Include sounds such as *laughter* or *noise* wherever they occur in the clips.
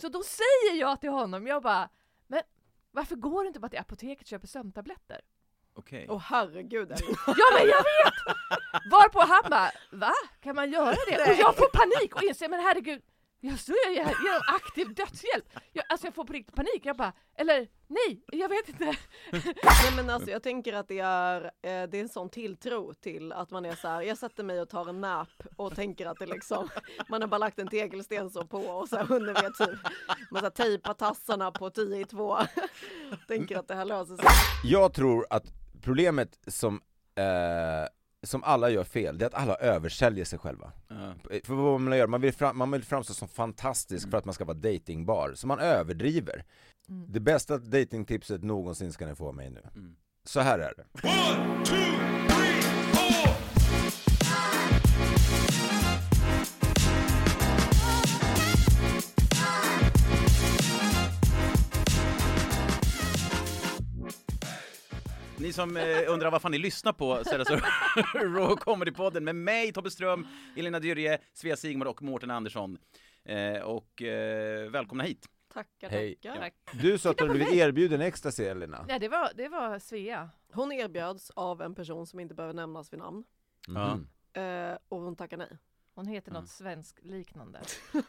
Så då säger jag till honom, jag bara, men varför går du inte bara till apoteket och köper sömntabletter? Okej. Åh herregud. Ja men jag vet! Varpå han bara, va? Kan man göra det? Och jag får panik och inser, men herregud, jag står ju här genom aktiv dödshjälp. Jag, alltså jag får på riktigt panik, jag bara, eller nej, jag vet inte. *laughs* Nej men alltså jag tänker att det är, eh, det är en sån tilltro till att man är så här, jag sätter mig och tar en nap och tänker att det liksom, man har bara lagt en tegelsten så på och så här hunden vet typ, man så här tejpar tassarna på 10 i 2. *laughs* tänker att det här löser sig. Jag tror att problemet som, eh, som alla gör fel, det är att alla översäljer sig själva. Ja. För vad man gör, man vill, fram, man vill framstå som fantastisk för att man ska vara datingbar, så man överdriver. Det bästa datingtipset någonsin ska ni få av mig nu. Så här är det. Ni som eh, undrar vad fan ni lyssnar på så är det så *laughs* Raw Comedy-podden med mig, Tobbe Ström, Elina Dyrje, Svea Sigmar och Mårten Andersson. Eh, och eh, välkomna hit. Tackar, Hej. tackar. Du sa att du hade blivit *laughs* erbjuden ecstasy Elina. Nej det var, det var Svea. Hon erbjöds av en person som inte behöver nämnas vid namn Ja. Mhm. eh, och hon tackar nej. Hon heter Mm. något svensk liknande. *laughs*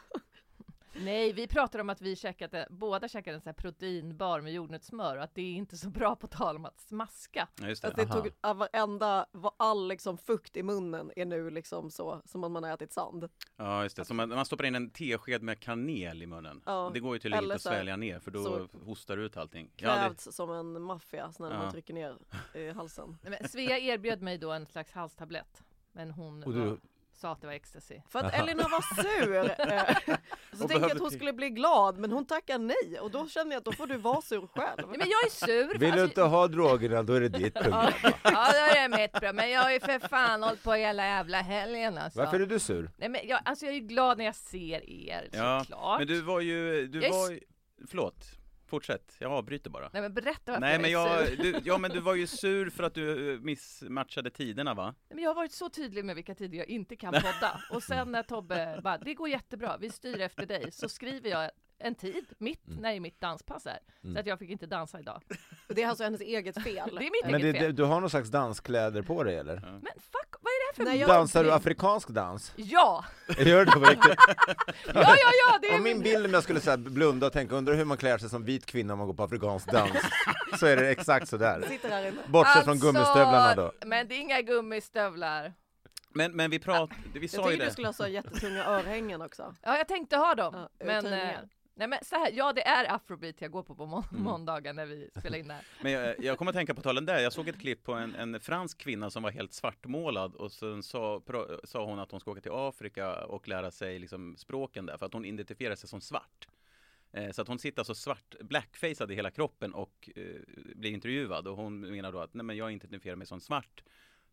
Nej, vi pratar om att vi käkade, båda käkade en sån här proteinbar med jordnötssmör och att det är inte så bra på tal om att smaska. Ja, just Att det. det tog av varenda, vad- all liksom fukt i munnen är nu liksom så som om man har ätit sand. Ja, just det. Så man, man stoppar in en tesked med kanel i munnen. Ja, Det går ju tydligen inte att svälja ner för då så- hostar du ut allting. Ja, det, Krävts som en maffia när Ja. man trycker ner i halsen. Nej, men Svea erbjöd mig då en slags halstablett. Men hon Och du- var, sa att det var ecstasy. För att Elina var sur. *laughs* eh, Så tänkte jag att hon skulle bli glad men hon tackar nej och då känner jag att då får du vara sur själv. Nej, men jag är sur. Vill du alltså- inte ha drogerna, då är det ditt problem. Ja, ja, det är mitt bra. Men jag har ju för fan hållit på hela jävla helgen alltså. Varför är du sur? Nej, men jag, alltså jag är ju glad när jag ser er ja. såklart. Men du var ju, du Jag var ju, förlåt, fortsätt. Jag avbryter bara. Nej men berätta varför Nej men jag är sur. du, ja men du var ju *laughs* sur för att du eh, missmatchade tiderna va? Nej, Men jag har varit så tydlig med vilka tider jag inte kan podda. Och sen när Tobbe bara, det går jättebra, vi styr efter dig. Så skriver jag en tid, mitt, Mm. när mitt danspassa är. Så att jag fick inte dansa idag. *laughs* Det är alltså hennes eget fel. Det är mitt Men eget det, fel. det, du har någon slags danskläder på dig eller? Men fuck, vad är det här för Nej, jag- Dansar du afrikansk dans? Ja! *laughs* Gör du det på riktigt? Ja, ja, ja! Det är Om min bild om jag skulle så här blunda och tänka, undrar hur man klär sig som vit kvinna om man går på afrikansk dans, *laughs* så är det exakt sådär. Sitter här inne. Bortsett från Alltså, gummistövlarna då. Men det är inga gummistövlar. Men, men vi pratade, vi Jag sa ju tycker du det. skulle ha så jättetunga örhängen också. Ja, jag tänkte ha dem. Ja, men, nej men så här, ja det är afrobeat jag går på på må- Mm. måndagar när vi spelar in det här. Men jag, jag kommer att tänka på talen där, jag såg ett klipp på en, en fransk kvinna som var helt svartmålad och sen sa, pra, sa hon att hon ska åka till Afrika och lära sig liksom språken där för att hon identifierar sig som svart. Eh, så att hon sitter alltså svart, blackfacead i hela kroppen och eh, blir intervjuad och hon menar då att nej men jag identifierar mig som svart.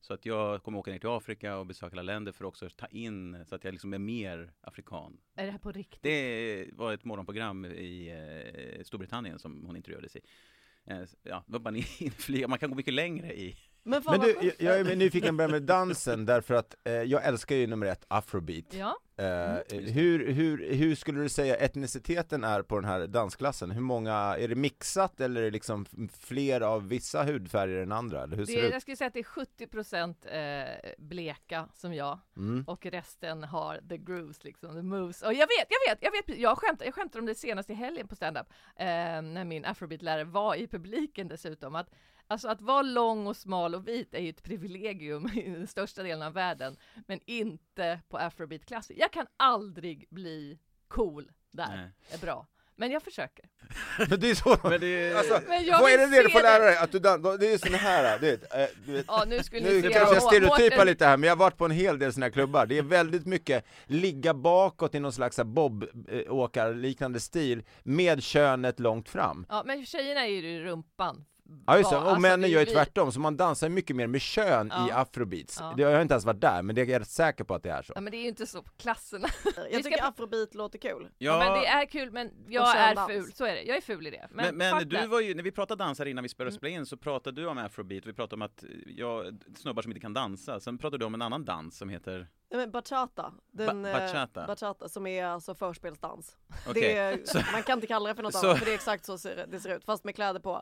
Så att jag kommer åka ner till Afrika och besöka alla länder för att också ta in så att jag liksom är mer afrikan. Är det här på riktigt? Det var ett morgonprogram i eh, Storbritannien som hon intervjuades i. Eh, ja, *laughs* inflyga. Man kan gå mycket längre i... Men, Men du, jag, jag är nyfiken på med dansen därför att eh, jag älskar ju nummer ett afrobeat. Ja, Eh, hur, hur, hur skulle du säga etniciteten är på den här dansklassen? Hur många, är det mixat eller är det liksom fler av vissa hudfärger än andra? Eller hur Det ser det ut? jag skulle säga att det är 70% eh, bleka som jag Mm. och resten har the grooves liksom, the moves. Och jag vet, jag vet, jag vet, jag skämtade, jag skämtade om det senast i helgen på standup, eh, när min afrobeat-lärare var i publiken dessutom, att Alltså att vara lång och smal och vit är ju ett privilegium i den största delen av världen, men inte på afrobeat-klasser. Jag kan aldrig bli cool där, Nej. är bra. Men jag försöker. *laughs* Men det är så, Men det är... alltså, Men jag vad är det det du får lära det. dig? Att du dan- det är sån här, du vet, eh, du vet Ja, nu skulle Nu kanske jag stereotypar lite här, men jag har varit på en hel del såna här klubbar. Det är väldigt mycket ligga bakåt i någon slags bobåkar-liknande stil med könet långt fram. Ja, men tjejerna är ju i rumpan. Ja just det, Ja, och alltså, männen gör ju tvärtom, så man dansar mycket mer med kön i Ja. afrobeats. Ja. Det, jag har inte ens varit där, men det är jag rätt säker på att det är så. Ja, men det är ju inte så på klasserna. Jag *laughs* ska tycker afrobeat låter kul. Ja. men det är kul, men jag är köndans. ful. Så är det. Jag är ful i det. Men, Men, men du var ju, när vi pratade dans här innan vi Mm. började spela in så pratade du om afrobeat, vi pratade om att jag, snubbar som inte kan dansa, sen pratade du om en annan dans som heter, Nej, men bachata, den, Ba- eh, bachata. bachata som är alltså förspelsdans. Det är, *laughs* man kan inte kalla det för något *laughs* annat för det är exakt så ser, det ser ut, fast med kläder på.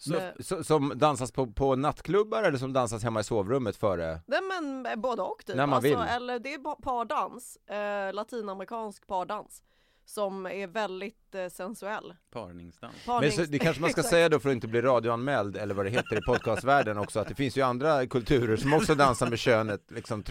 Så, Så, som dansas på, på nattklubbar eller som dansas hemma i sovrummet före? Nej men eh, både och typ. När man alltså, vill. Eller det är pa- pardans, eh, latinamerikansk pardans. Som är väldigt eh, sensuell. parningsdans. Men Parnings- så, det kanske man ska *laughs* säga då för att inte bli radioanmäld eller vad det heter i podcastvärlden också att det finns ju andra kulturer som också dansar med könet liksom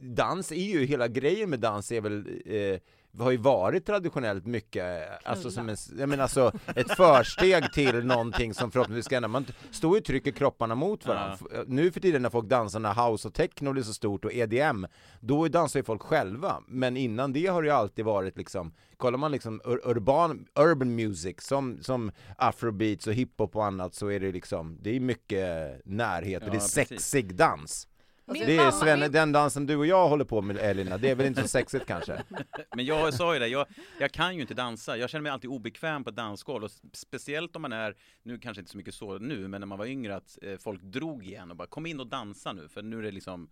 Dans är ju, hela grejen med dans är väl eh, har ju varit traditionellt mycket, alltså som en, jag menar alltså ett försteg till någonting som förhoppningsvis ska hända. Man står ju och trycker kropparna mot varandra. F- Nu för tiden när folk dansar när house och techno blir så stort och EDM, då dansar ju folk själva. Men innan det har det ju alltid varit liksom, kollar man liksom ur, urban, urban music som, som afrobeats och hiphop och annat så är det liksom, det är mycket närhet och Ja, det är precis. sexig dans. Min Det är Svenne, min- den dansen du och jag håller på med Elina, det är väl inte så sexigt kanske? *laughs* Men jag sa ju det, jag, jag kan ju inte dansa. Jag känner mig alltid obekväm på dansgolv. Och speciellt om man är, nu kanske inte så mycket så nu, men när man var yngre att eh, folk drog igen och bara kom in och dansa nu, för nu är det liksom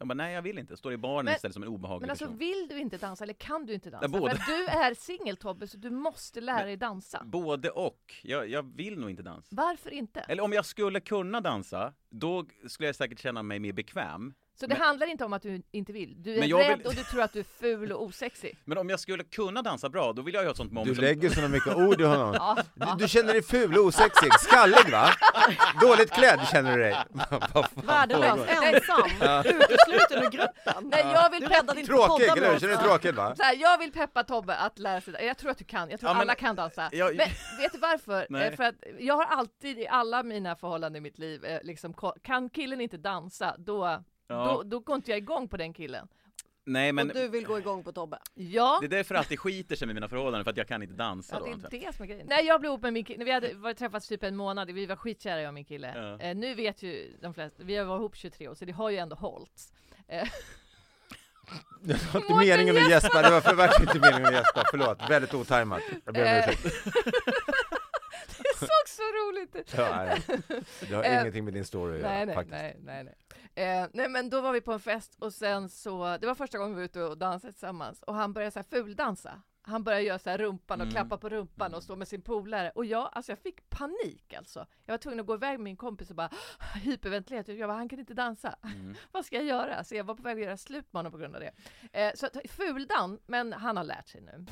jag bara, nej jag vill inte, står i baren Men- istället som en obehaglig Men alltså person. vill du inte dansa eller kan du inte dansa? Ja, båda. För du är singel Tobbe, så du måste lära dig dansa. Både och. Jag, jag vill nog inte dansa. Varför inte? Eller om jag skulle kunna dansa, då skulle jag säkert känna mig mer bekväm. Så det men- handlar inte om att du inte vill. Du är rädd vill- och du tror att du är ful och osexig. *laughs* Men om jag skulle kunna dansa bra, då vill jag ju ha ett sånt mom Du som... lägger såna mycket ord i honom. *laughs* Ja, Du, du känner dig ful och osexig, skallig va? Dåligt klädd känner du dig. *laughs* Värdelös, ensam, utesluten ur gruppen. Nej, jag vill peppa Tråkig, eller hur? Känner du dig tråkig va? Så här, jag vill peppa Tobbe att lära sig. Jag tror att du kan. Jag tror Ja, men- alla kan dansa. Jag- Men vet du varför? Nej. Eh, För att jag har alltid i alla mina förhållanden i mitt liv, eh, liksom, kan killen inte dansa, då, Ja. då, då går inte jag igång på den killen. Nej men Och du vill gå igång på Tobbe. Ja, det är därför alltid skiter sig med mina förhållanden, för att jag kan inte dansa Ja, då. det är det som är grejen. Nej, jag blev ihop med min kille, vi hade varit träffats typ en månad, vi var skitkära jag och min kille. Ja. Eh, nu vet ju de flesta, vi har varit ihop 23 år, så det har ju ändå hållit. Eh, Det var inte meningen att gäspa, det var för verkligen inte meningen att gäspa, förlåt. Väldigt otajmat. Jag ber om Eh. ursäkt. *laughs* det såg så roligt ut! Ja, nej. Det har Eh, ingenting med din story att göra, Nej, nej, faktiskt. nej, nej, nej. Eh, nej men då var vi på en fest och sen så, det var första gången vi var ute och dansade tillsammans och han började så här fuldansa. Han började göra så här rumpan och Mm. klappa på rumpan och stå med sin polare och jag, alltså jag fick panik alltså. Jag var tvungen att gå iväg med min kompis och bara *gasps* hyperventilera. Jag bara, han kan inte dansa. Mm. *laughs* Vad ska jag göra? Så jag var på väg att göra slut med honom på grund av det. Eh, så att, fuldan, men han har lärt sig nu.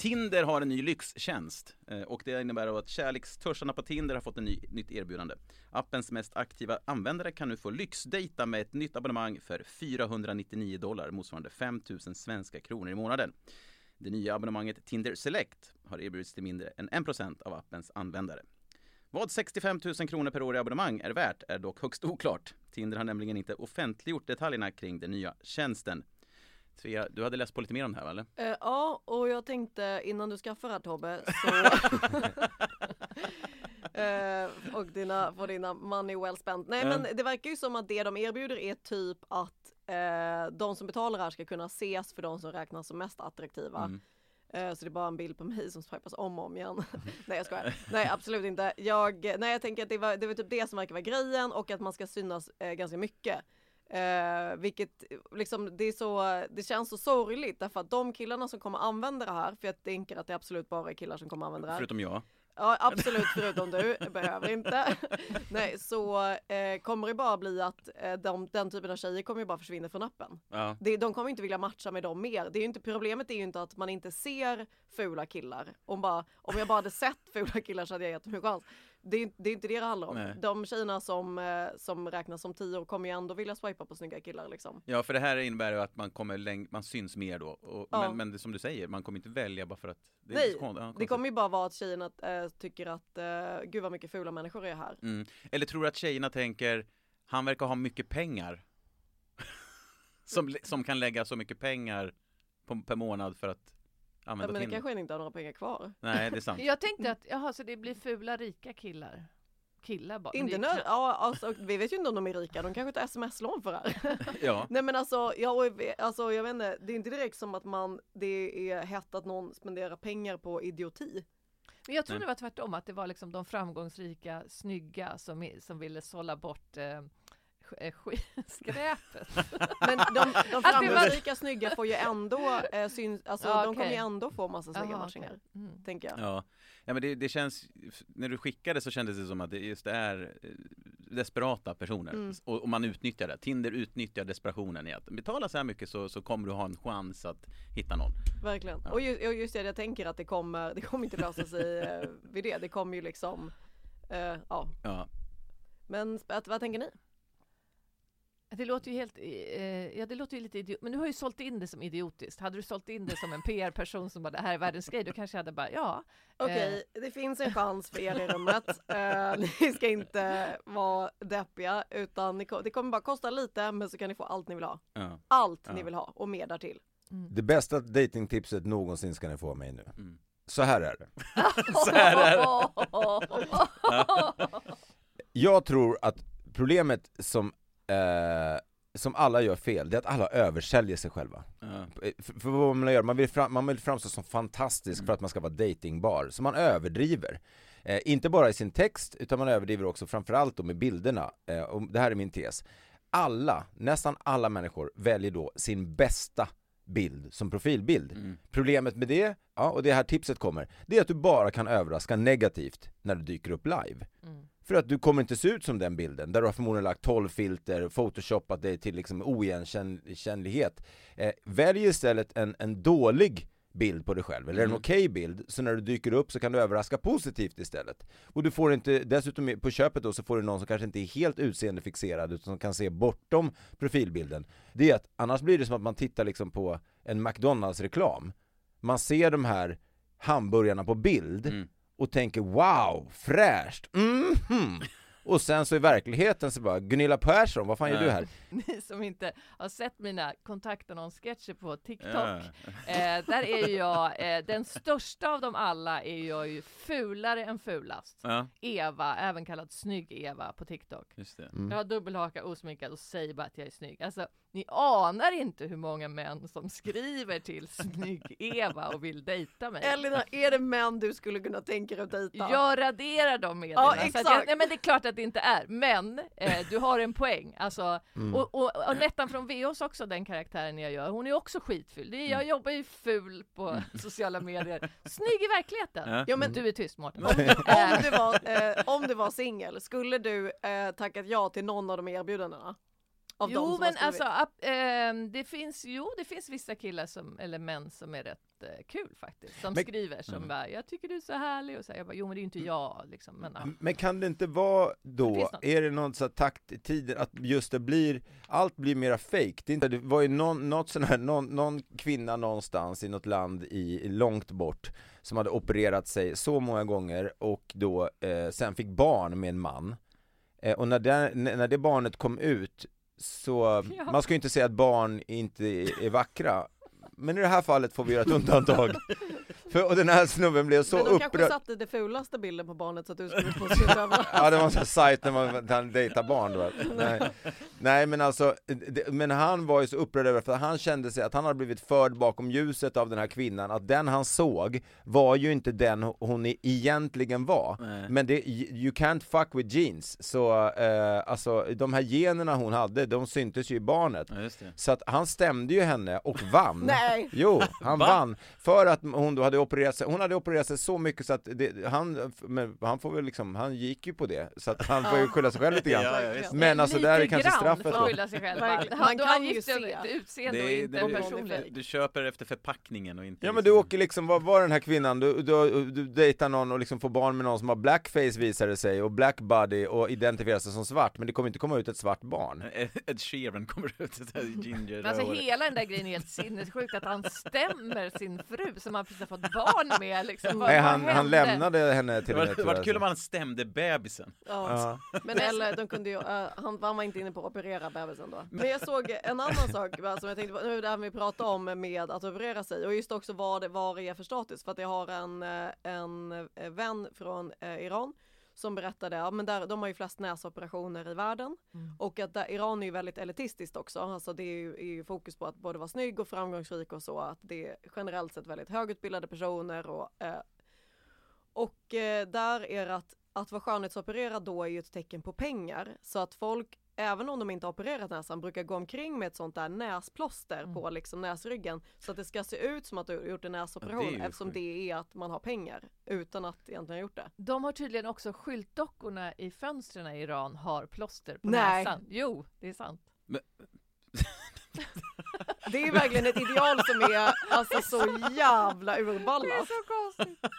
Tinder har en ny lyxtjänst eh, och det innebär att kärlekstörstarna på Tinder har fått ett ny, nytt erbjudande. Appens mest aktiva användare kan nu få lyxdejta med ett nytt abonnemang för 499 dollar motsvarande 5 000 svenska kronor i månaden. Det nya abonnemanget Tinder Select har erbjudits till mindre än 1% av appens användare. Vad 65 000 kronor per år i abonnemang är värt är dock högst oklart. Tinder har nämligen inte offentliggjort detaljerna kring den nya tjänsten. Svea, du hade läst på lite mer om det här va, eller? Eh, ja, och jag tänkte innan du skaffar det Tobbe så *laughs* eh, och dina, få dina money well spent. Nej Ja. men det verkar ju som att det de erbjuder är typ att eh, de som betalar här ska kunna ses för de som räknas som mest attraktiva. Mm. Eh, Så det är bara en bild på mig som swipas om och om igen. *laughs* *laughs* nej jag skojar. Nej absolut inte. Jag, nej, jag tänker att det var, det var typ det som verkar vara grejen och att man ska synas eh, ganska mycket. Eh, vilket liksom, det, är så, det känns så sorgligt därför att de killarna som kommer använda det här, för jag tänker att det absolut bara är killar som kommer använda det här. Förutom jag. Ja absolut förutom du, behöver inte. *laughs* Nej så eh, kommer det bara bli att eh, de, den typen av tjejer kommer ju bara försvinna från appen. Ja. Det, de kommer inte vilja matcha med dem mer. Det är inte, problemet är ju inte att man inte ser fula killar. Om, bara, om jag bara hade sett fula killar så hade jag gett dem en chans. Det är, det är inte det det handlar om. Nej. De tjejerna som, eh, som räknas som tio kommer ju ändå vilja swipa på snygga killar liksom. Ja, för det här innebär ju att man kommer läng- man syns mer då. Och, Ja. men, men det, som du säger, man kommer inte välja bara för att det är Nej, ja, Det kommer ju bara vara att tjejerna äh, tycker att äh, gud vad mycket fula människor är här. Mm. Eller tror du att tjejerna tänker, han verkar ha mycket pengar. *laughs* som, som kan lägga så mycket pengar på, per månad för att Ja, använda men det Tinder. kanske inte har några pengar kvar. Nej, det är sant. *laughs* Jag tänkte att, jaha, så det blir fula rika killar? Killar bara? Inte det är ja, alltså, vi vet ju inte om de är rika, de kanske tar sms-lån för det här. *laughs* Ja. Nej men alltså, ja, alltså jag vet inte, det är inte direkt som att man, det är hett att någon spenderar pengar på idioti. Men jag tror Nej. det var tvärtom, att det var liksom de framgångsrika, snygga som, som ville sålla bort eh, eh, sk- skräpet. *laughs* Men de, de var- framgångsrika snygga får ju ändå eh, syns, alltså Ja, de kommer ju ändå få massa snygga Jaha, matchningar. okej. Mm. Tänker jag. Ja, ja men det, det känns, när du skickade så kändes det som att det just är eh, desperata personer Mm. och, och man utnyttjar det. Tinder utnyttjar desperationen i att betala så här mycket så, så kommer du ha en chans att hitta någon. Verkligen. Ja. Och, just, och just det, jag tänker att det kommer, det kommer inte lösa sig eh, *laughs* vid det. Det kommer ju liksom, eh, ja. Ja, Men vad tänker ni? Det låter ju helt, eh, ja det låter ju lite idiot, men du har ju sålt in det som idiotiskt. Hade du sålt in det som en PR-person som bara det här är världens grej, då kanske jag hade bara ja. Okej, det finns en chans för er i rummet. Eh, ni ska inte vara deppiga utan ni, det kommer bara kosta lite men så kan ni få allt ni vill ha. ja. Allt Ja. ni vill ha och mer därtill. Det bästa datingtipset någonsin ska ni få av mig nu. Mm. Så här är det. *laughs* Så här är det. Jag tror att problemet som, eh, som alla gör fel, det är att alla översäljer sig själva. Ja. För, för vad man gör, man vill, fram, man vill framstå som fantastisk Mm. för att man ska vara datingbar, så man överdriver. Eh, inte bara i sin text, utan man överdriver också framförallt då med bilderna. Eh, och det här är min tes. Alla, nästan alla människor väljer då sin bästa bild som profilbild. Mm. Problemet med det, ja, och det här tipset kommer, det är att du bara kan överraska negativt när du dyker upp live. Mm. För att du kommer inte se ut som den bilden, där du har förmodligen lagt 12 filter, photoshopat dig till liksom oigenkännlighet. Eh, välj istället en, en dålig bild på dig själv, eller en Mm. okej bild, så när du dyker upp så kan du överraska positivt istället. Och du får inte, dessutom på köpet då så får du någon som kanske inte är helt utseendefixerad utan som kan se bortom profilbilden. Det är att annars blir det som att man tittar liksom på en McDonalds-reklam. Man ser de här hamburgarna på bild Mm och tänker wow, fräscht, mhm. Och sen så i verkligheten så bara, Gunilla Persson, vad fan gör du här? *laughs* Ni som inte har sett mina kontaktannonssketcher på TikTok, Ja. eh, där är ju jag, eh, den största av dem alla är jag ju fulare än fulast. ja, Eva, även kallad Snygg-Eva på TikTok. just det. Mm. Jag har dubbelhaka, osminkad och säger bara att jag är snygg. Alltså, ni anar inte hur många män som skriver till Snygg-Eva och vill dejta mig. Elina, är det män du skulle kunna tänka dig att dejta? Jag raderar dem med Ja, exakt. jag, nej men det är klart att det inte är, men eh, du har en poäng. Alltså, Mm. och, och, och Nettan från VOS också, den karaktären jag gör, hon är också skitful. Det är, Mm. jag jobbar ju ful på *laughs* sociala medier. Snygg i verkligheten. Ja. Men Du är tyst Mårten. *laughs* om, du var, eh, om du var singel, skulle du eh, tackat ja till någon av de erbjudandena? Av Jo men alltså, ap- ehm, det finns, jo det finns vissa killar som, eller män som är rätt eh, kul faktiskt. Som Men- skriver som Mm. bara, jag tycker du är så härlig och så här, jag bara, jo men det är ju inte jag liksom. Men, ja. Men kan det inte vara Det då, något. är det någon så här takt i tiden att just det blir, allt blir mera fake? Det, det var ju någon, något sån här, någon, någon kvinna någonstans i något land i, långt bort som hade opererat sig så många gånger och då eh, sen fick barn med en man. Eh, och när det, när det barnet kom ut så, *laughs* man ska ju inte säga att barn inte är vackra, men i det här fallet får vi göra ett undantag. För, och den här snubben blev så Men de kanske upprörd. satte det fulaste bilden på barnet så att du skulle få se. *laughs* Ja det var en sån sajt när man man dejtar barn då. Nej. Nej men alltså, det, men han var ju så upprörd över för han kände sig att han hade blivit förd bakom ljuset av den här kvinnan, att den han såg var ju inte den hon egentligen var. Nej. Men det, you can't fuck with genes, så eh, alltså de här generna hon hade, de syntes ju i barnet. Ja, just det. Så att han stämde ju henne och vann. *laughs* Nej. Jo, han Va? vann. För att hon då hade opererat sig, hon hade opererat sig så mycket så att det, han, men han får väl liksom, han gick ju på det. Så att han får ju skylla sig själv lite grann. Ja, ja. Men alltså där är Lite kanske straffet då. skylla sig själv. Man då kan ju se. ett utseende och inte det, en du, personlighet. du köper efter förpackningen och inte Ja men du liksom- åker liksom, vad var den här kvinnan, du, du, du dejtar någon och liksom får barn med någon som har blackface visar det sig och black body och identifierar sig som svart men det kommer inte komma ut ett svart barn. *laughs* Ed Sheeran kommer ut här ginger Men alltså hela den där grejen är helt sinnessjukt att han stämmer sin fru som han precis har fått barn med liksom. Vad- Nej vad han, han lämnade henne till Det var, det var kul om han stämde bebisen. Ja. Ja. Men eller de kunde ju, eh, han, han var inte inne på att operera bebisen då. Men jag såg en annan sak va, som jag tänkte på, nu det här vi pratar om med att operera sig och just också vad det, vad det är för status. För att jag har en, eh, en eh, vän från Iran som berättade, ja men där, de har ju flest näsoperationer i världen och att där, Iran är ju väldigt elitistiskt också. Alltså det är ju, är ju fokus på att både vara snygg och framgångsrik och så att det är generellt sett väldigt högutbildade personer och eh, och eh, där är det att, att vara skönhetsopererad då är ju ett tecken på pengar. Så att folk, även om de inte har opererat näsan, brukar gå omkring med ett sånt där näsplåster Mm. på liksom näsryggen. Så att det ska se ut som att du har gjort en näsoperation Ja, det eftersom sjukt. det är att man har pengar utan att egentligen ha gjort det. De har tydligen också skyltdockorna i fönstren i Iran har plåster på Nej. näsan. Jo, det är sant. *laughs* Det är verkligen ett ideal som är alltså så jävla Det urballat. är så konstigt. *laughs*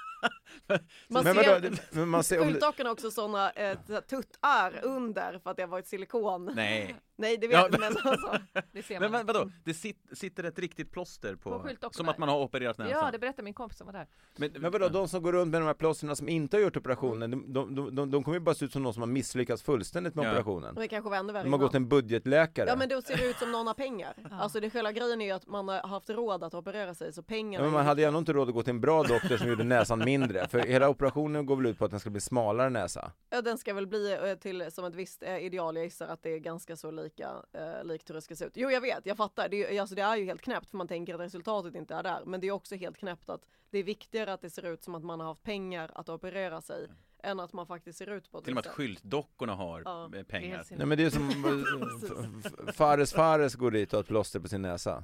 *laughs* Man Men ser, vadå, men man ser har också sådana eh, tuttar under för att det har varit silikon. Nej. Nej det vet Ja, jag men alltså. *laughs* Det ser Men man. vad- vadå? Det sit, sitter ett riktigt plåster på, På som att man har opererat näsan? Ja, det berättade min kompis som var där. men, men vadå, de som går runt med de här plåstren som inte har gjort operationen, de, de, de, de, kommer ju bara se ut som någon som har misslyckats fullständigt med Ja. operationen. Det kanske var ännu värre De har gått en budgetläkare. Ja men då ser det ut som någon har pengar. *laughs* Alltså det själva grejen är ju att man har haft råd att operera sig så pengarna Ja, men man hade ju ändå inte råd att gå till en bra doktor som gjorde näsan mindre, för hela operationen går väl ut på att den ska bli smalare näsa? Ja, den ska väl bli eh, till som ett visst eh, ideal. Jag gissar att det är ganska så lika eh, likt hur det ska se ut. Jo, jag vet, jag fattar. Det är, ju- alltså, det är ju helt knäppt för man tänker att resultatet inte är där. Men det är också helt knäppt att det är viktigare att det ser ut som att man har haft pengar att operera sig än att man faktiskt ser ut på ett Till och med att skyltdockorna har Ja, eh, Det pengar. Nej men det är som *laughs* Fares Fares går dit och har ett plåster på sin näsa.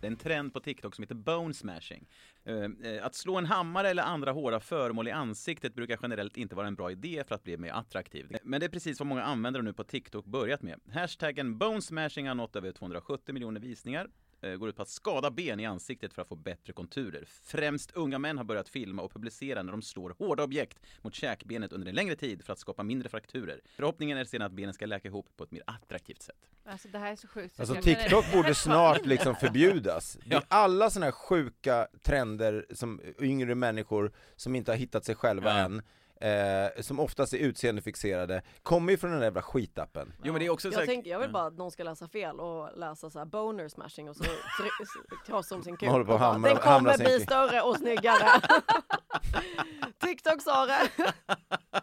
Det är en trend på TikTok som heter bone smashing. Eh, eh, att slå en hammare eller andra hårda föremål i ansiktet brukar generellt inte vara en bra idé för att bli mer attraktiv. Men det är precis vad många användare nu på TikTok börjat med. Hashtaggen bone smashing har nått över 270 miljoner visningar eh, går ut på att skada ben i ansiktet för att få bättre konturer. Främst unga män har börjat filma och publicera när de slår hårda objekt mot käkbenet under en längre tid för att skapa mindre frakturer. Förhoppningen är sedan att benen ska läka ihop på ett mer attraktivt sätt. Alltså det här är så sjukt. så Alltså TikTok borde snart liksom förbjudas. *laughs* Det är Ja. alla sådana här sjuka trender som yngre människor som inte har hittat sig själva Ja. än, eh, som oftast är utseendefixerade, kommer ju från den där jävla skitappen. Jo men det är också Jag, tänker, jag vill bara att någon ska läsa fel och läsa så här boner smashing och så try- krossa om sin kuk. Håller på att Den kommer bli kuk." större och snyggare. *laughs* TikTok sa det.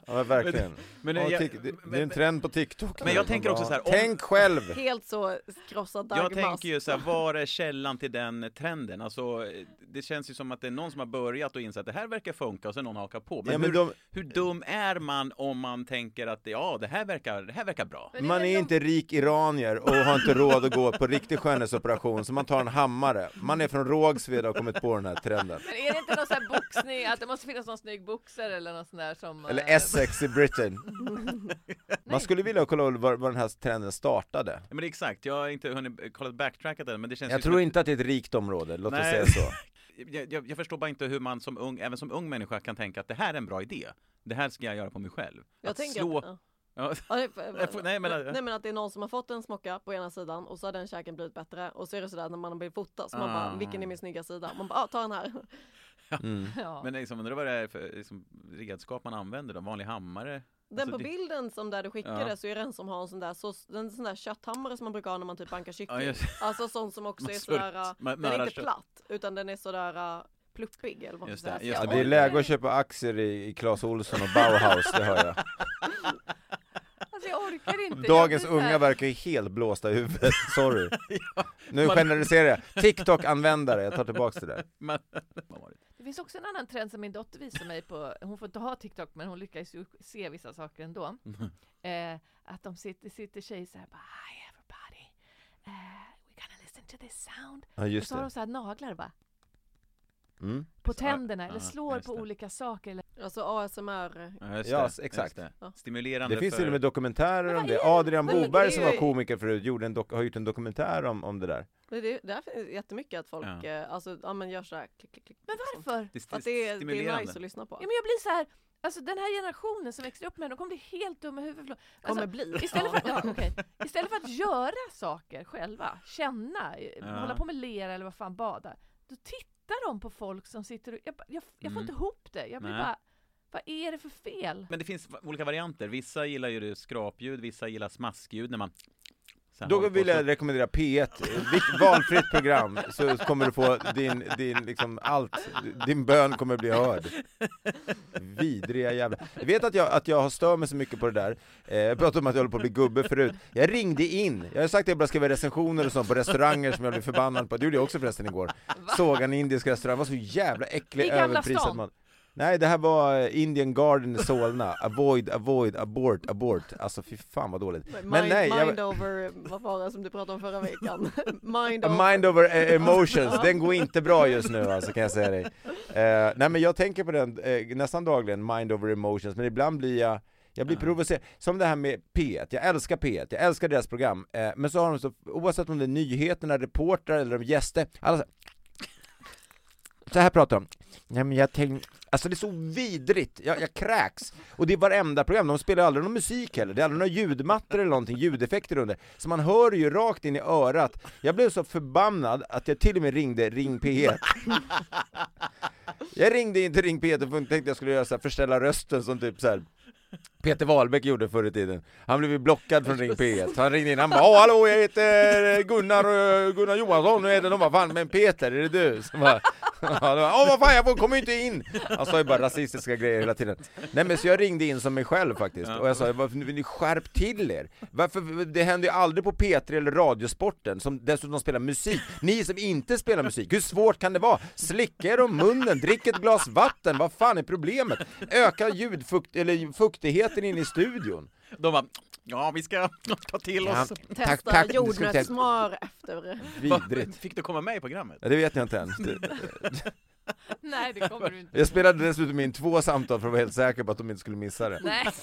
Ja verkligen. Men, Ja, jag- det, det är men- en trend på TikTok Men jag tänker också Ja. så här, om- Tänk själv! Helt så krossad Jag dagmask. tänker ju så här, var är källan till den trenden? Alltså, det känns ju som att det är någon som har börjat och insett att det här verkar funka och sen någon hakar på. Men, Ja, men hur, de- hur dum är man om man tänker att ja, det här verkar, det här verkar bra? Man är inte rik iranier och har inte råd att gå på riktig skönhetsoperation, så man tar en hammare. Man är från Rågsved och har kommit på den här trenden. Men är det inte någon sån här boxning, att det måste finnas någon snygg boxare eller något sånt där som... Eller eh, Essex i Britain. *laughs* Man skulle vilja kolla var, var den här trenden startade. Ja, men det är exakt, jag har inte hunnit kolla backtrackat än, men det känns Jag tror inte att det är ett rikt område, låt oss säga så. *laughs* jag, jag, jag förstår bara inte hur man som ung, även som ung människa kan tänka att det här är en bra idé. Det här ska jag göra på mig själv. Jag att tänker slå... att, ja. Ja. Ja, det- *laughs* nej, men- nej men att det är någon som har fått en smocka på ena sidan och så har den käken blivit bättre och så är det sådär när man vill fota så man bara Ah. vilken är min snygga sida? Man bara ah, ta den här. Mm. *laughs* Ja. Men liksom, undrar vad det är för liksom, redskap man använder då? Vanlig hammare? Den Alltså, på det- bilden som där du skickade Ja. så är det en som har en sån där, så, en sån där kötthammare som man brukar ha när man typ bankar kyckling. Ja. Alltså sån som också Man är sådär, man den är inte kött. platt utan den är sådär uh, pluppig eller vad man Just ska det, säga. just Ja, det. det är läge att köpa aktier i, i Clas Ohlson och Bauhaus, det hör jag. *laughs* Alltså jag orkar inte. Dagens jag unga verkar ju helt blåsta i huvudet, *laughs* sorry. *laughs* Nu generaliserar jag. TikTok-användare, jag tar tillbaks det där. Men, finns också en annan trend som min dotter visar mig på, hon får inte ha TikTok men hon lyckas ju se vissa saker ändå. Eh, att de sitter, sitter tjejer såhär bara Hi everybody, eh, we're gonna listen to this sound. Ja Och just så har de det. så här naglar bara Mm. på tänderna eller ja, slår just på det. olika saker. Eller, Alltså ASMR. Ja, just Ja, exakt. just det. Ja. Stimulerande Det finns för... till och med dokumentärer Men om det. Adrian Boberg som var komiker förut gjorde en har gjort en dokumentär om, om det där. Det, det, där finns jättemycket att folk Ja. eh, alltså, ja, men gör såhär klick, klick, klick. men liksom. varför? Det är Att det är, det är nice att lyssna på. Ja, men jag blir så här, alltså den här generationen som växer upp med de kommer bli helt dumma i huvudet. Alltså, Kommer bli. Istället för, *laughs* ja, okej. istället för att göra saker själva, känna, Ja. hålla på med lera eller vad fan bada, då tittar de på folk som sitter och, jag, jag, jag får Mm. inte ihop det. Jag blir Nej. bara, vad är det för fel? Men det finns olika varianter. Vissa gillar ju skrapljud, vissa gillar smaskljud när man... här Då vill jag rekommendera P1, Vilk- valfritt program, så kommer du få din, din liksom allt, din bön kommer bli hörd. Vidriga jävla... Jag vet att jag, att jag har stört mig så mycket på det där, eh, jag pratade om att jag håller på att bli gubbe förut. Jag ringde in, jag har sagt att jag bara skriver recensioner och sånt på restauranger som jag blir förbannad på, det gjorde jag också förresten igår. Såg en indisk restaurang, var så jävla äcklig, överprisad stan? Nej, det här var eh, Indian Garden i Solna, avoid, avoid, abort, abort. Alltså fy fan vad dåligt. Mind, Men nej, jag- mind over, vad var det som du pratade om förra veckan? *laughs* mind over. Mind over eh, *laughs* emotions, den går inte bra just nu alltså kan jag säga dig. *laughs* Eh, nej men jag tänker på den eh, nästan dagligen, Mind over emotions, men ibland blir jag jag blir provocerad, som det här med P1, jag älskar P1, jag älskar deras program, eh, men så har de så, oavsett om det är nyheterna, reportrar eller de gäster, alla så, så här pratar de. Nej men jag tänkte, alltså det är så vidrigt, jag, jag kräks. Och det är varenda program, de spelar aldrig någon musik heller, det är aldrig några ljudmattor eller någonting, ljudeffekter under. Så man hör ju rakt in i örat. Jag blev så förbannad att jag till och med ringde Ring P1. *laughs* Jag ringde in till Ring P1 och tänkte jag skulle göra så här, förställa rösten som typ så här. Peter Wahlbeck gjorde förr i tiden. Han blev ju blockad från Ring P1. *laughs* Han ringde in, han bara Åh hallå jag heter Gunnar, eh, Gunnar Johansson, nu är det de bara fan men Peter, är det du? Så bara, *laughs* Åh vad fan, jag får- kommer inte in! Han sa ju bara rasistiska grejer hela tiden. Nej men så jag ringde in som mig själv faktiskt, och jag sa varför ni skärp till er! Varför, det händer ju aldrig på P3 eller Radiosporten, som dessutom spelar musik. Ni som inte spelar musik, hur svårt kan det vara? Slicka er om munnen, drick ett glas vatten, vad fan är problemet? Öka ljudfukt, eller fuktigheten in i studion. De bara, ja vi ska *laughs* ta till Ja, oss. Testa tack, tack, jordnötssmör efter. Vidrigt. Fick du komma med i programmet? Ja, det vet jag inte än. Det- *laughs* Nej, det kommer du inte. Jag spelade dessutom in två samtal för att vara helt säker på att de inte skulle missa det. Nej. *laughs*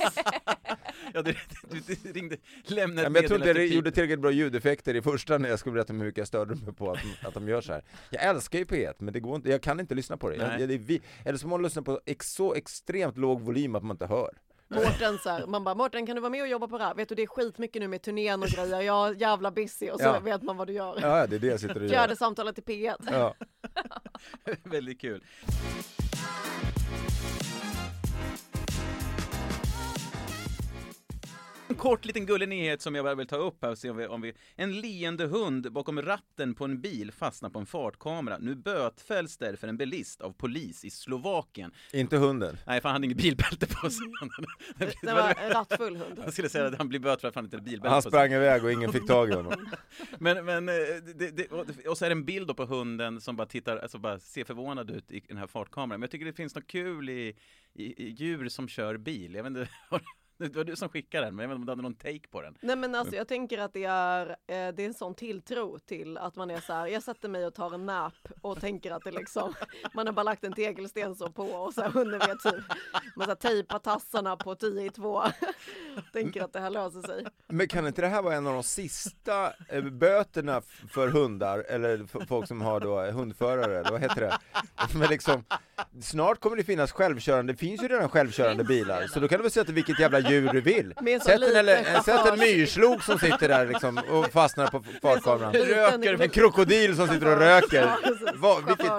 Ja, du, du, du ringde, lämnade Ja, men jag tror inte jag gjorde tillräckligt bra ljudeffekter i första när jag skulle berätta hur mycket jag störde mig på att, de- att de gör så här. Jag älskar ju P1, men det går inte, jag kan inte lyssna på det. Jag, jag, det är vi, eller så må man lyssna på ex, så extremt låg volym att man inte hör. Mårten så här, man bara Mårten kan du vara med och jobba på det här? Vet du det är skitmycket nu med turnén och grejer, jag är jävla busy och så Ja. vet man vad du gör. Ja, det är det jag sitter och Fjärde gör. samtalet till P1. Ja. *laughs* Väldigt kul. En *laughs* kort liten gullig nyhet som jag bara vill ta upp här och se om vi, om vi... En leende hund bakom ratten på en bil fastnar på en fartkamera. Nu bötfälls därför en bilist av polis i Slovakien. Inte hunden. Nej, för han hade inget bilbälte på sig. *laughs* Det var en rattfull hund. Jag skulle säga att han blir bötfälld för att han inte hade bilbälte Han på sig. sprang iväg och ingen fick tag i honom. *laughs* Men, men eh, det, det, och- och så är det en bild då på hunden som bara tittar, alltså bara ser förvånad ut i den här fartkameran. Men jag tycker det finns något kul i, i, i djur som kör bil. Jag vet inte, det var du som skickade den, men jag vet inte om du hade någon take på den. Nej men alltså jag tänker att det är, eh, det är en sån tilltro till att man är så här, jag sätter mig och tar en nap och tänker att det liksom, man har bara lagt en tegelsten så på och så här hunden vet typ, man så här tejpar tassarna på 10 i 2. tänker att det här löser sig. Men kan inte det här vara en av de sista eh, böterna för hundar, eller för folk som har då eh, hundförare, eller vad heter det? Men liksom, snart kommer det finnas självkörande, det finns ju redan självkörande bilar, så då kan du väl sätta vilket jävla djur du vill. *laughs* Sätt en, eller, sätt en myrslok som sitter där liksom och fastnar på fartkameran. En krokodil som sitter och röker. Vad, vilket.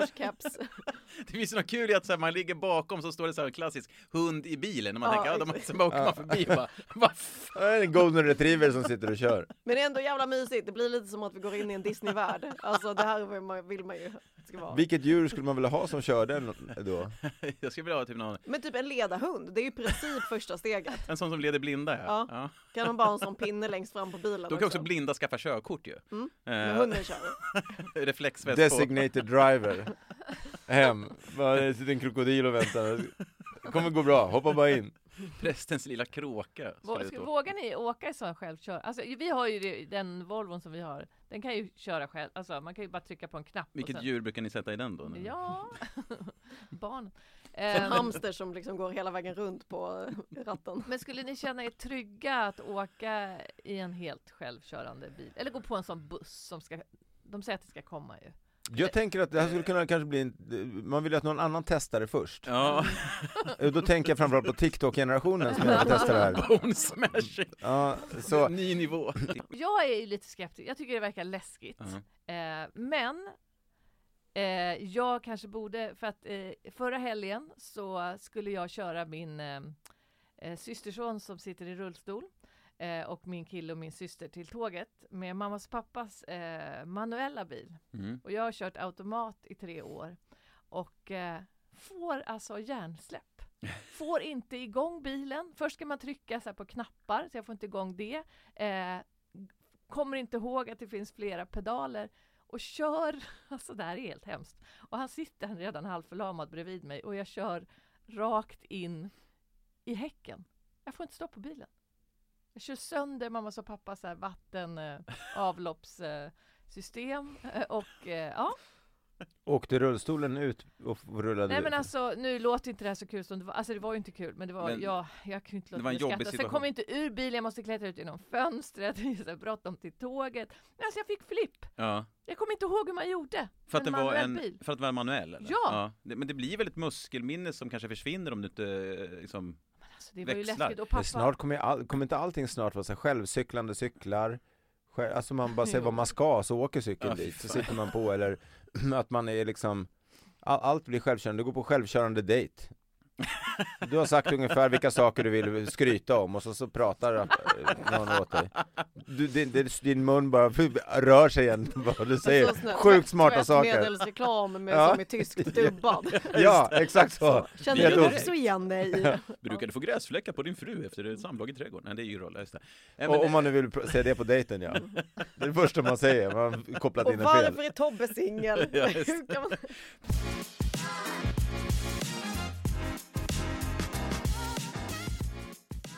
*laughs* Det finns något kul i att så här, man ligger bakom så står det så här klassisk hund i bilen och man Ja, tänker, ja, de, sen bara åker man förbi och bara, *laughs* vad fan? en golden retriever som sitter och kör. Men det är ändå jävla mysigt, det blir lite som att vi går in i en Disneyvärld. Alltså det här vill man, vill man ju det ska vara. Vilket djur skulle man vilja ha som körde då? *laughs* Jag skulle vilja ha typ någon, Men typ en ledarhund, det är ju i princip första steget. en sån som leder blinda. Ja. Ja. Ja. Kan man bara ha en sån pinne längst fram på bilen Då kan också blinda skaffa körkort ju. Mm. Eh, Men hunden kör. reflexväst på. Designated driver. Hem. Bara, Det sitter en krokodil och väntar. Det kommer gå bra, hoppa bara in. Prästens lilla kråka. Vågar ni åka i sån självkör? Alltså vi har ju det- den Volvon som vi har. Den kan ju köra själv. Alltså man kan ju bara trycka på en knapp. och Vilket sen- djur brukar ni sätta i den då? Ja, *laughs* barn. En Ehm, hamster som liksom går hela vägen runt på ratten. Men skulle ni känna er trygga att åka i en helt självkörande bil? Eller gå på en sån buss som ska, de säger att det ska komma ju. Jag tänker att det här skulle kunna kanske bli en, man vill ju att någon annan testar det först. Ja, Eh, Då tänker jag framförallt på TikTok-generationen som jag vill testa det här. bone smashing! Ja, så, Ny nivå. Jag är ju lite skeptisk, jag tycker det verkar läskigt. Ja. Eh, men eh, jag kanske borde, för att eh, förra helgen så skulle jag köra min eh, eh, systerson som sitter i rullstol eh, och min kille och min syster till tåget med mammas och pappas eh, manuella bil. Mm. Och jag har kört automat i tre år och eh, får alltså hjärnsläpp. *laughs* Får inte igång bilen. Först ska man trycka så på knappar så jag får inte igång det. Eh, kommer inte ihåg att det finns flera pedaler och kör, *laughs* alltså det här är helt hemskt. Och han sitter han redan halvförlamad bredvid mig och jag kör rakt in i häcken. Jag får inte stopp på bilen. Jag kör sönder mammas och pappas så här vatten eh, avloppssystem eh, och eh, ja. åkte rullstolen ut och rullade Nej ut? men alltså nu låter inte det här så kul som det var, alltså det var ju inte kul men det var, Men ja, jag kunde inte det låta var en bli skratta. Sen situation. kom jag inte ur bilen, jag måste klättra ut genom fönstret, *laughs* bråttom till tåget. Men alltså jag fick flipp. Ja. Jag kommer inte ihåg hur man gjorde. För att, det var en, bil. för att det var en manuell? Eller? Ja. Det, men det blir väl ett muskelminne som kanske försvinner om du inte eh, liksom... Alltså, det var ju växlar. läskigt och pappa. snart kommer, all, kommer inte allting snart vara så här självcyklande cyklar? Själv, alltså man bara säger vad man ska så åker cykeln fy dit, så sitter man på eller *clears throat* att man är liksom all, Allt blir självkörande, du går på självkörande dejt Du har sagt ungefär vilka saker du vill skryta om och så, så pratar eh, någon åt dig du, din, din, mun bara rör sig igen *laughs* vad du säger, Så sån här sjukt smarta saker Tvättmedelsreklam med, Ja. som är tyskt *laughs* dubbad. Ja, exakt så! Känner du också igen dig? Brukar du få gräsfläckar på din fru efter ett samlag i trädgården? Nej det är ju roll, just det. Men- Och om man nu vill säga det på dejten ja Det är det första man säger, man har kopplat Och in en fel varför är Tobbe singel? *laughs* Ja,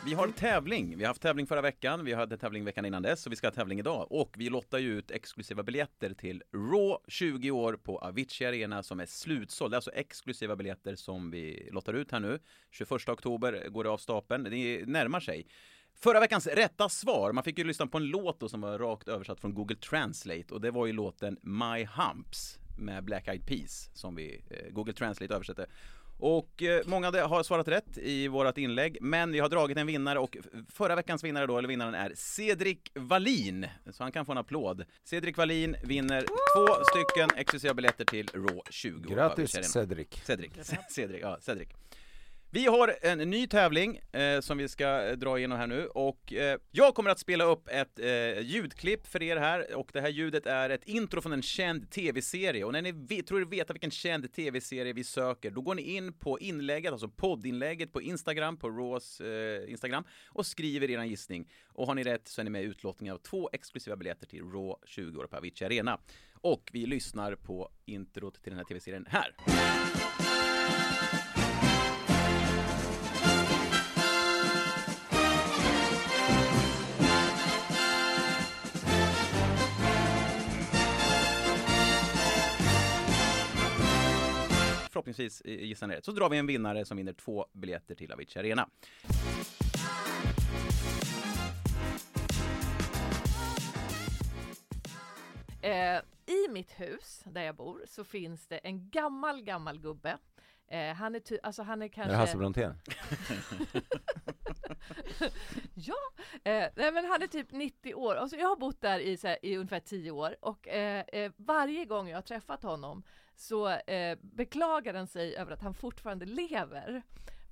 Vi har tävling. Vi har haft tävling förra veckan, vi hade tävling veckan innan dess och vi ska ha tävling idag. Och vi lottar ju ut exklusiva biljetter till Raw 20 år på Avicii Arena som är slutsåld. Det är alltså exklusiva biljetter som vi lottar ut här nu. 21 oktober går det av stapeln. Det närmar sig. Förra veckans rätta svar, man fick ju lyssna på en låt då som var rakt översatt från Google Translate och det var ju låten My Humps med Black Eyed Peas som vi eh, Google Translate översätter. Och eh, många har svarat rätt i vårt inlägg, men vi har dragit en vinnare och förra veckans vinnare då, eller vinnaren är Cedric Wallin. Så han kan få en applåd. Cedric Wallin vinner två stycken exklusiva biljetter till Raw 20. Grattis Cedric. Cedric. *laughs* Cedric, ja, Cedric. Vi har en ny tävling eh, som vi ska eh, dra igenom här nu och eh, jag kommer att spela upp ett eh, ljudklipp för er här och det här ljudet är ett intro från en känd tv-serie. Och när ni vet, tror er veta vilken känd tv-serie vi söker då går ni in på inlägget, alltså poddinlägget på Instagram, på Raws eh, Instagram och skriver er gissning. Och har ni rätt så är ni med i utlottningen av två exklusiva biljetter till Raw 20 år på Avicii Arena. Och vi lyssnar på introt till den här tv-serien här. Förhoppningsvis gissar ni rätt. Så drar vi en vinnare som vinner två biljetter till Avicii Arena. Eh, I mitt hus där jag bor så finns det en gammal, gammal gubbe. Eh, han är ty- alltså han är kanske... Är det Hasse Brontén? *laughs* ja, eh, nej men han är typ 90 år. Alltså jag har bott där i, så här, i ungefär 10 år och eh, eh, varje gång jag har träffat honom så eh, beklagar han sig över att han fortfarande lever.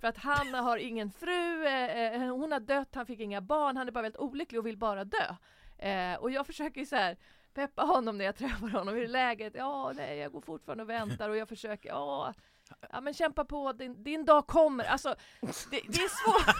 För att han har ingen fru, eh, eh, eh, hon har dött, han fick inga barn, han är bara väldigt olycklig och vill bara dö. Eh, och jag försöker ju så här peppa honom när jag *laughs* träffar honom. Hur är läget? Ja, nej, jag går fortfarande och väntar och jag försöker, ja, ja men kämpa på, din, din dag kommer. Alltså, det, det är svårt.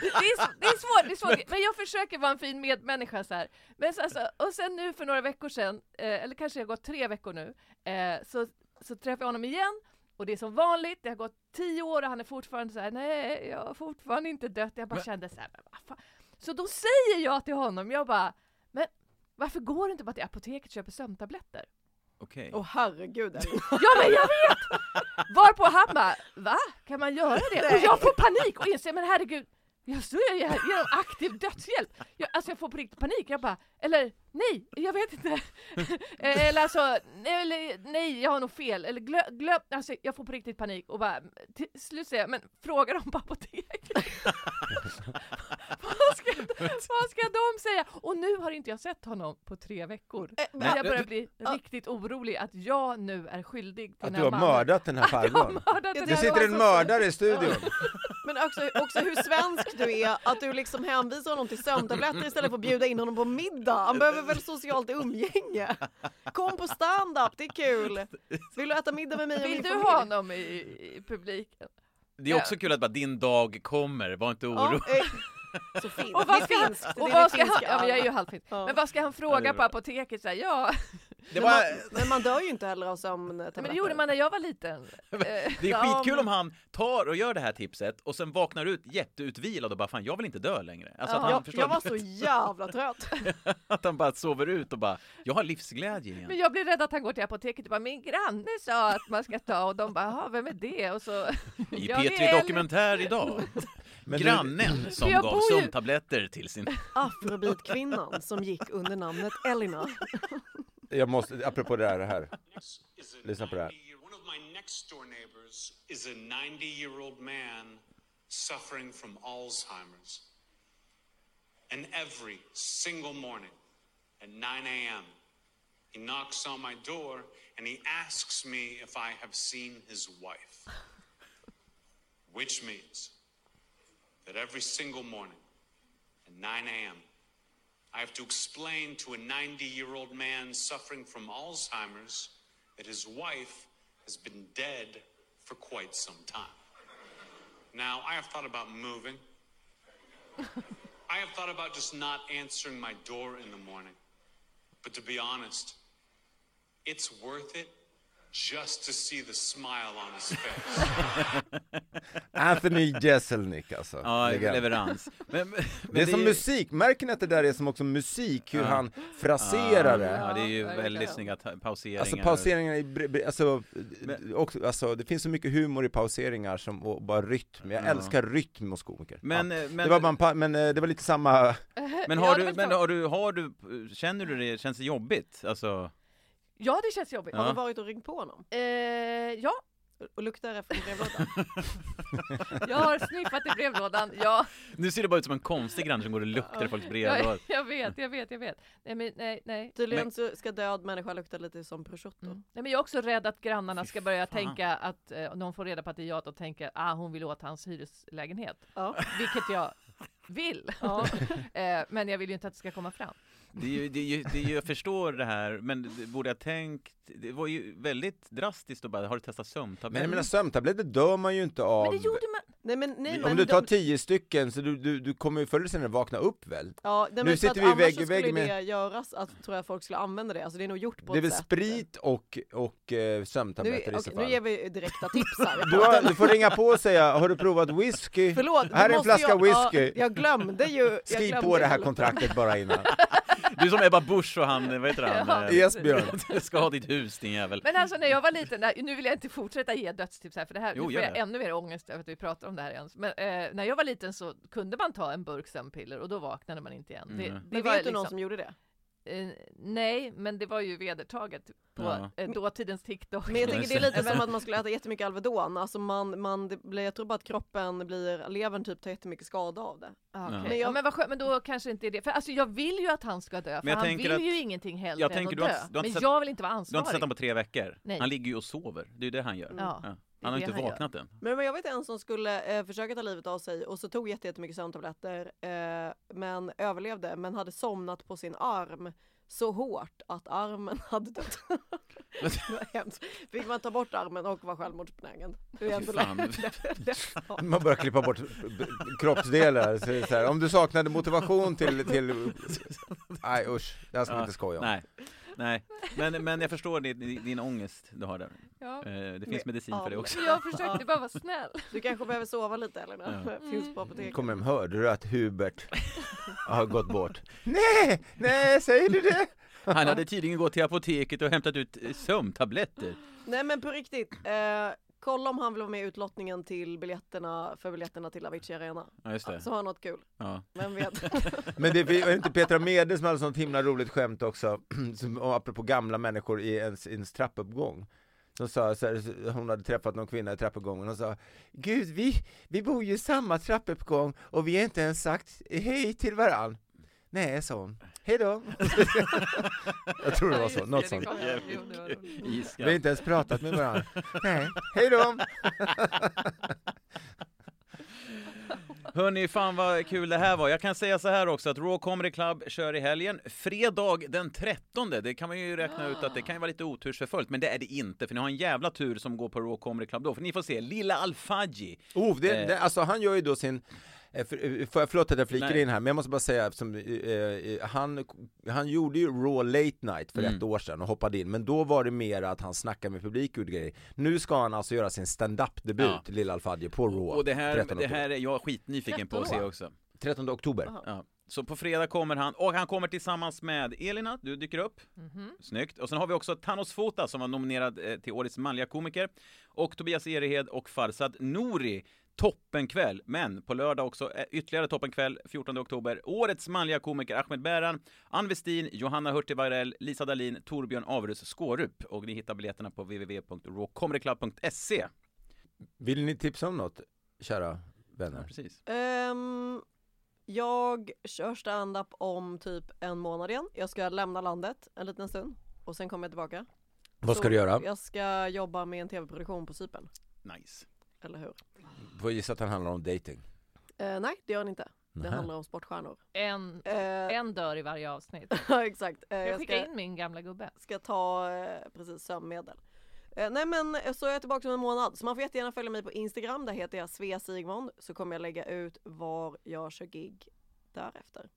det, är, det är svårt, det är svårt. Men jag försöker vara en fin medmänniska så här. Men så, alltså, och sen nu för några veckor sedan, eh, eller kanske det har gått tre veckor nu, eh, så, så träffar jag honom igen och det är som vanligt, det har gått tio år och han är fortfarande så här, nej, jag har fortfarande inte dött. Jag bara men... kände så här, men vad fan. Så då säger jag till honom, jag bara, men varför går du inte bara till apoteket och köper sömntabletter? Okej. Åh herregud Elin. *laughs* Ja men jag vet! Varpå han bara, va? Kan man göra det? Och jag får panik och inser, men herregud, jag står ju här genom aktiv dödshjälp. Jag, alltså jag får på riktigt panik. Jag bara, eller nej, jag vet inte. *laughs* eller alltså, nej, eller, nej, jag har nog fel. Eller glöm, glöm, alltså jag får på riktigt panik och bara, till slut säger jag, men fråga dem på apoteket. *laughs* vad, ska, vad ska de säga? Och nu har inte jag sett honom på tre veckor. Äh, jag börjar bli äh, riktigt orolig att jag nu är skyldig till Att du har mördat den här *laughs* farbrorn? Det sitter en mördare i studion. Men också, också hur svensk du är, att du liksom hänvisar honom till sömntabletter istället för att bjuda in honom på middag. Han behöver väl socialt umgänge? Kom på stand-up, det är kul! Vill du äta middag med mig och Vill du ha honom i, i publiken? Det är också kul att bara din dag kommer, var inte orolig. Ja, *laughs* så fint. Och vad ska han, och vad ska han, ja men jag är ju halvfint. Ja. Men vad ska han fråga på apoteket? Så här, ja. Det var... men, man, dör ju inte heller av sömntabletter. Men det gjorde man när jag var liten. *laughs* det är skitkul om han tar och gör det här tipset och sen vaknar ut jätteutvilad och bara fan jag vill inte dö längre. Alltså ja, jag, jag var så jävla trött. *laughs* att han bara sover ut och bara jag har livsglädje igen. Men jag blir rädd att han går till apoteket och bara min granne sa att man ska ta och de bara vem är det? Och så, I P3 Dokumentär idag. *laughs* Men Grannen du... som gav ju... sömntabletter till sin... Afrobeat-kvinnan som gick under namnet Elina. Jag måste, apropå det här, det här. Lyssna på det här. One of my next door neighbors is a 90 year old man suffering from Alzheimer's. And every single morning at 9 a.m., he knocks on my door and he asks me if I have seen his wife. Which means that every single morning at 9 a.m., I have to explain to a 90 year old man suffering from Alzheimer's that his wife has been dead for quite some time. Now, I have thought about moving. *laughs* I have thought about just not answering my door in the morning. But to be honest, it's worth it just to see the smile on his face. *laughs* Anthony Jeselnik alltså. Ja, Legend. leverans. Men, men Det är som ju- musik, märker ni att det där är som också musik, hur han fraserar det? Ja, det är ju verkligen. väldigt snygga ta- pauseringar. Alltså pauseringar, i, bre- bre- alltså, också, alltså det finns så mycket humor i pauseringar som, och bara rytm, jag Ja. älskar rytm hos komiker. Men, ja. eh, men, det var bara en pa- men eh, det var lite samma, men, Ja, har det du, var men så. har du, har du, känner du det, känns det jobbigt? Alltså, Ja, det känns jobbigt. Ja. Har du varit och ringt på honom? Eh, ja, Och luktar efter brevlådan? *laughs* jag har sniffat i brevlådan. Ja, nu ser det bara ut som en konstig granne som går och luktar i folks brevlådor. jag vet, jag vet, jag vet. Nej, men, nej, nej. Tydligen så ska död människa lukta lite som prosciutto. Mm. Nej, men jag är också rädd att grannarna ska börja fan. tänka att eh, de får reda på att det är jag, och tänker ah, hon vill åt hans hyreslägenhet. Ja. Vilket jag vill. Ja. *laughs* eh, men jag vill ju inte att det ska komma fram. Det är ju, det är ju, det är ju, jag förstår det här, men det borde jag tänkt, det var ju väldigt drastiskt att bara, har du testat men sömntabletter? jag menar sömntabletter dör man ju inte av. Men det gjorde man. Nej men, nej, Om men du tar de- tio stycken så du, du, du kommer ju förr eller senare vakna upp väl? Ja, nej, Nu sitter vi vägg i vägg med- det göras att, tror jag folk skulle använda det, alltså det är nog gjort på Det är väl sätt. sprit och, och eh, Nu, sömntabletter i så fall. nu ger vi direkta tips här. *laughs* Du, har, du får ringa på och säga, har du provat whisky? Förlåt, Här är en flaska jag, whisky. Ja, jag glömde ju. Jag *laughs* Skriv glömde på det här kontraktet bara innan. *laughs* Du är som Ebba Busch och han, vad heter han? Ja. Eh, Esbjörn. Du ska ha ditt hus din jävel. Men alltså när jag var liten, nu vill jag inte fortsätta ge dödstips här för det här, Jo, nu får jag ännu mer ångest över att vi pratar om det här ens. Men eh, när jag var liten så kunde man ta en burk sömnpiller och då vaknade man inte igen. Det, Mm. det Men var vet du någon liksom- som gjorde det? Eh, nej, men det var ju vedertaget på Ja. eh, dåtidens TikTok. Men jag tänker det är det. lite som *laughs* att man skulle äta jättemycket Alvedon, alltså man, man, det blir, jag tror bara att kroppen blir, levern typ tar jättemycket skada av det. Okej. Ja. Men, Men ja, jag- men vad skönt, men då kanske inte är det. För alltså jag vill ju att han ska dö, för jag han vill att- ju ingenting hellre jag än tänker att du har dö. har men sett- jag vill inte vara Du har ansvarig. inte sett honom på tre veckor? Nej. Han ligger ju och sover, det är ju det han gör. Ja. Ja. Han har inte gör. vaknat än. Men, men jag vet en som skulle eh, försöka ta livet av sig och så tog jätte- jättemycket sömntabletter eh, men överlevde men hade somnat på sin arm så hårt att armen *laughs* hade dött. *laughs* det var hemskt. Fick man ta bort armen och vara självmordsbenägen. *laughs* Man börjar klippa bort b- kroppsdelar, så så här, om du saknade motivation till, till... Nej usch, det här ska vi Ja, inte skoja om. Nej, nej. Men, men jag förstår din, din ångest du har där. Ja. Eh, Det finns medicin för det också. Jag försökte bara vara snäll. Du kanske behöver sova lite Elina. Ja. Finns på apoteket. Kom hem, hörde du att Hubert har gått bort? *laughs* Nej, nej, säger du det? Han hade tydligen gått till apoteket och hämtat ut eh, sömntabletter. Nej men på riktigt. Eh, kolla om han vill vara med i utlottningen till biljetterna för biljetterna till Avicii Arena. Ja, just det. Så har han något kul. Ja. Vem vet? *laughs* Men det var inte Petra Mede som hade sånt himla roligt skämt också, *clears throat* som, apropå gamla människor i ens, ens trappuppgång. Som sa så här, hon hade träffat någon kvinna i trappuppgången och sa Gud, vi, vi bor ju i samma trappuppgång och vi har inte ens sagt hej till varann. Nej, sa hon. Hej då. *laughs* Jag tror det var så, något sånt. Vi har inte ens pratat med varandra. *laughs* Nej, hej då. *laughs* Hörni, fan vad kul det här var. Jag kan säga så här också att Raw Comedy Club kör i helgen. Fredag den 13, det kan man ju räkna ut att det kan ju vara lite otursförföljt, men det är det inte, för ni har en jävla tur som går på Raw Comedy Club då, för ni får se Lilla Alfaji. Oh, det, Eh. det, alltså han gör ju då sin eh, för, eh, jag, förlåt att jag flikar Nej. in här, men jag måste bara säga eftersom, eh, eh, han, han gjorde ju Raw Late Night för Mm. ett år sedan och hoppade in, men då var det mer att han snackade med publik och grejer. Nu ska han alltså göra sin stand-up-debut, Ja. Lilla Alfadje, på Raw. Och det här, 13 det här är jag skitnyfiken på att se 13 år. också. 13 oktober. Ja. Så på fredag kommer han, och han kommer tillsammans med Elina, du dyker upp. Mhm. Snyggt. Och sen har vi också Thanos Fota som var nominerad till Årets manliga komiker. Och Tobias Erehed och Farsad Nouri. Toppenkväll, men på lördag också eh, ytterligare toppenkväll 14 oktober. Årets manliga komiker Ahmed Bäran, Ann Westin, Johanna Hurtig Varell, Lisa Dahlin, Torbjörn Averus Skårup. Och ni hittar biljetterna på www.rawcomedyclub.se. Vill ni tipsa om något, kära vänner? Precis. Ehm, jag kör stand-up om typ en månad igen. Jag ska lämna landet en liten stund och sen kommer jag tillbaka. Vad ska Så du göra? Jag ska jobba med en tv-produktion på Cypern. Nice. Eller hur? Får gissa att den handlar om dating. Eh, nej, det gör den inte. Det handlar om sportstjärnor. En, Eh, en dör i varje avsnitt. *laughs* ja, exakt. Eh, Jag jag skickar ska, in min gamla gubbe. ska ta eh, precis sömnmedel. Eh, nej men eh, så är jag tillbaka om en månad. Så man får jättegärna följa mig på Instagram. Där heter jag Svea Sigmund. Så kommer jag lägga ut var jag kör gig därefter.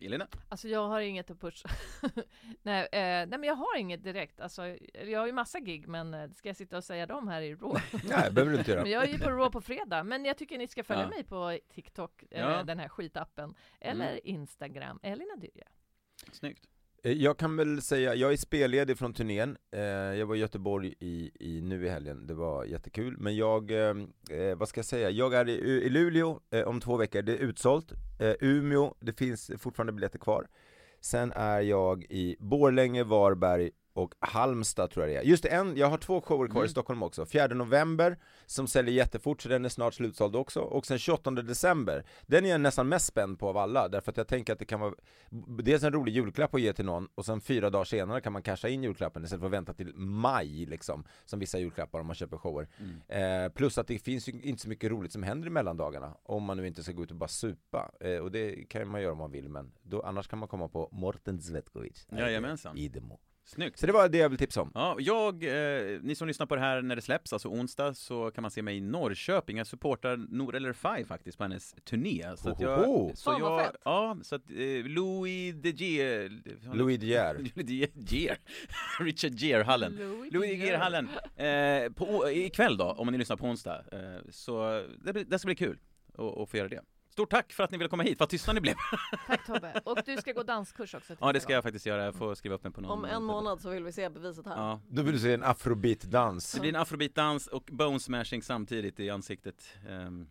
Elina? Alltså jag har inget att pusha. *laughs* nej, eh, nej men jag har inget direkt. Alltså, jag har ju massa gig men eh, ska jag sitta och säga dem här i Raw? *laughs* Nej, behöver du inte göra. men jag är ju på Raw på fredag. Men jag tycker ni ska följa Ja. mig på TikTok, eh, Ja. den här skitappen. Eller Instagram, Elina Dyrje. Snyggt. Eh, jag kan väl säga, jag är spelledig från turnén, eh, jag var i Göteborg i, i, nu i helgen, det var jättekul, men jag, eh, eh vad ska jag säga, jag är i, i Luleå eh, om två veckor, det är utsålt, eh, Umeå, det finns fortfarande biljetter kvar, sen är jag i Borlänge, Varberg och Halmstad tror jag det är. Just det, en, jag har två shower kvar i Stockholm också, 4 november som säljer jättefort så den är snart slutsåld också, och sen 28 december, den är jag nästan mest spänd på av alla, därför att jag tänker att det kan vara dels en rolig julklapp att ge till någon och sen fyra dagar senare kan man casha in julklappen istället för att vänta till maj liksom Som vissa julklappar om man köper shower. Eh, Plus att det finns ju inte så mycket roligt som händer i mellandagarna Om man nu inte ska gå ut och bara supa. Eh, Och det kan man göra om man vill men då, annars kan man komma på Morten Zvetkovic. Jajamensan. I Demo Snyggt. Så det var det jag vill tipsa om Ja, jag, eh, ni som lyssnar på det här när det släpps, alltså onsdag, så kan man se mig i Norrköping. Jag supportar Nour El Refai faktiskt på hennes turné. Så att jag, Hohoho. så Fan, vad jag, fett. ja, så att eh, Louis de Geer, Louis De Geer. *laughs* Louis de Geer, *laughs* Richard Gere-hallen. Louis Louis de De Geer. Geer-hallen. Eh, på, ikväll då, om ni lyssnar på onsdag. Eh, så det, blir- det ska bli kul att att få göra det. Stort tack för att ni ville komma hit, vad tysta ni blev. *laughs* Tack Tobbe. Och du ska gå danskurs också. ja, det ska jag faktiskt göra. Jag får skriva upp mig på någon. Om en månad så vill vi se beviset här. Ja, Då vill du se en afrobeat-dans det blir en afrobeat-dans och bone smashing samtidigt i ansiktet. Ehm,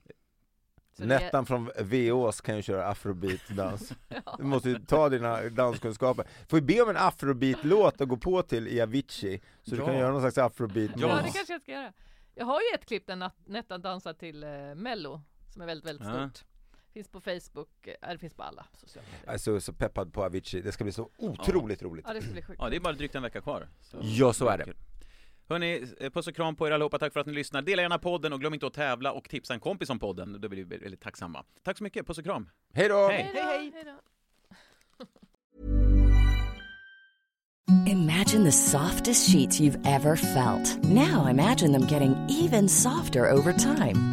Så Nettan från VÅs kan ju köra afrobeat-dans *laughs* Du måste ju ta dina danskunskaper Får vi be om en afrobeat-låt att gå på till i Avicii Så du Ja. kan göra någon slags afrobeat Ja. Ja, det kanske jag ska göra. Jag har ju ett klipp där Nettan dansar till eh, Mello, som är väldigt, väldigt Ja. stort. Finns på Facebook, eh, det finns på alla sociala medier. Alltså så peppad på Avicii, det ska bli så otroligt roligt Ja, det ska bli sjukt. Ja, det är bara drygt en vecka kvar. Så. Ja, så är det. Hörni, eh, puss och kram på er allihopa. Tack för att ni lyssnar. Dela gärna podden och glöm inte att tävla och tipsa en kompis om podden. Då blir vi väldigt tacksamma. Tack så mycket. Puss och kram. Hej då! Hej. Hej hej. Imagine the softest sheets you've ever felt. Now imagine them getting even softer over time.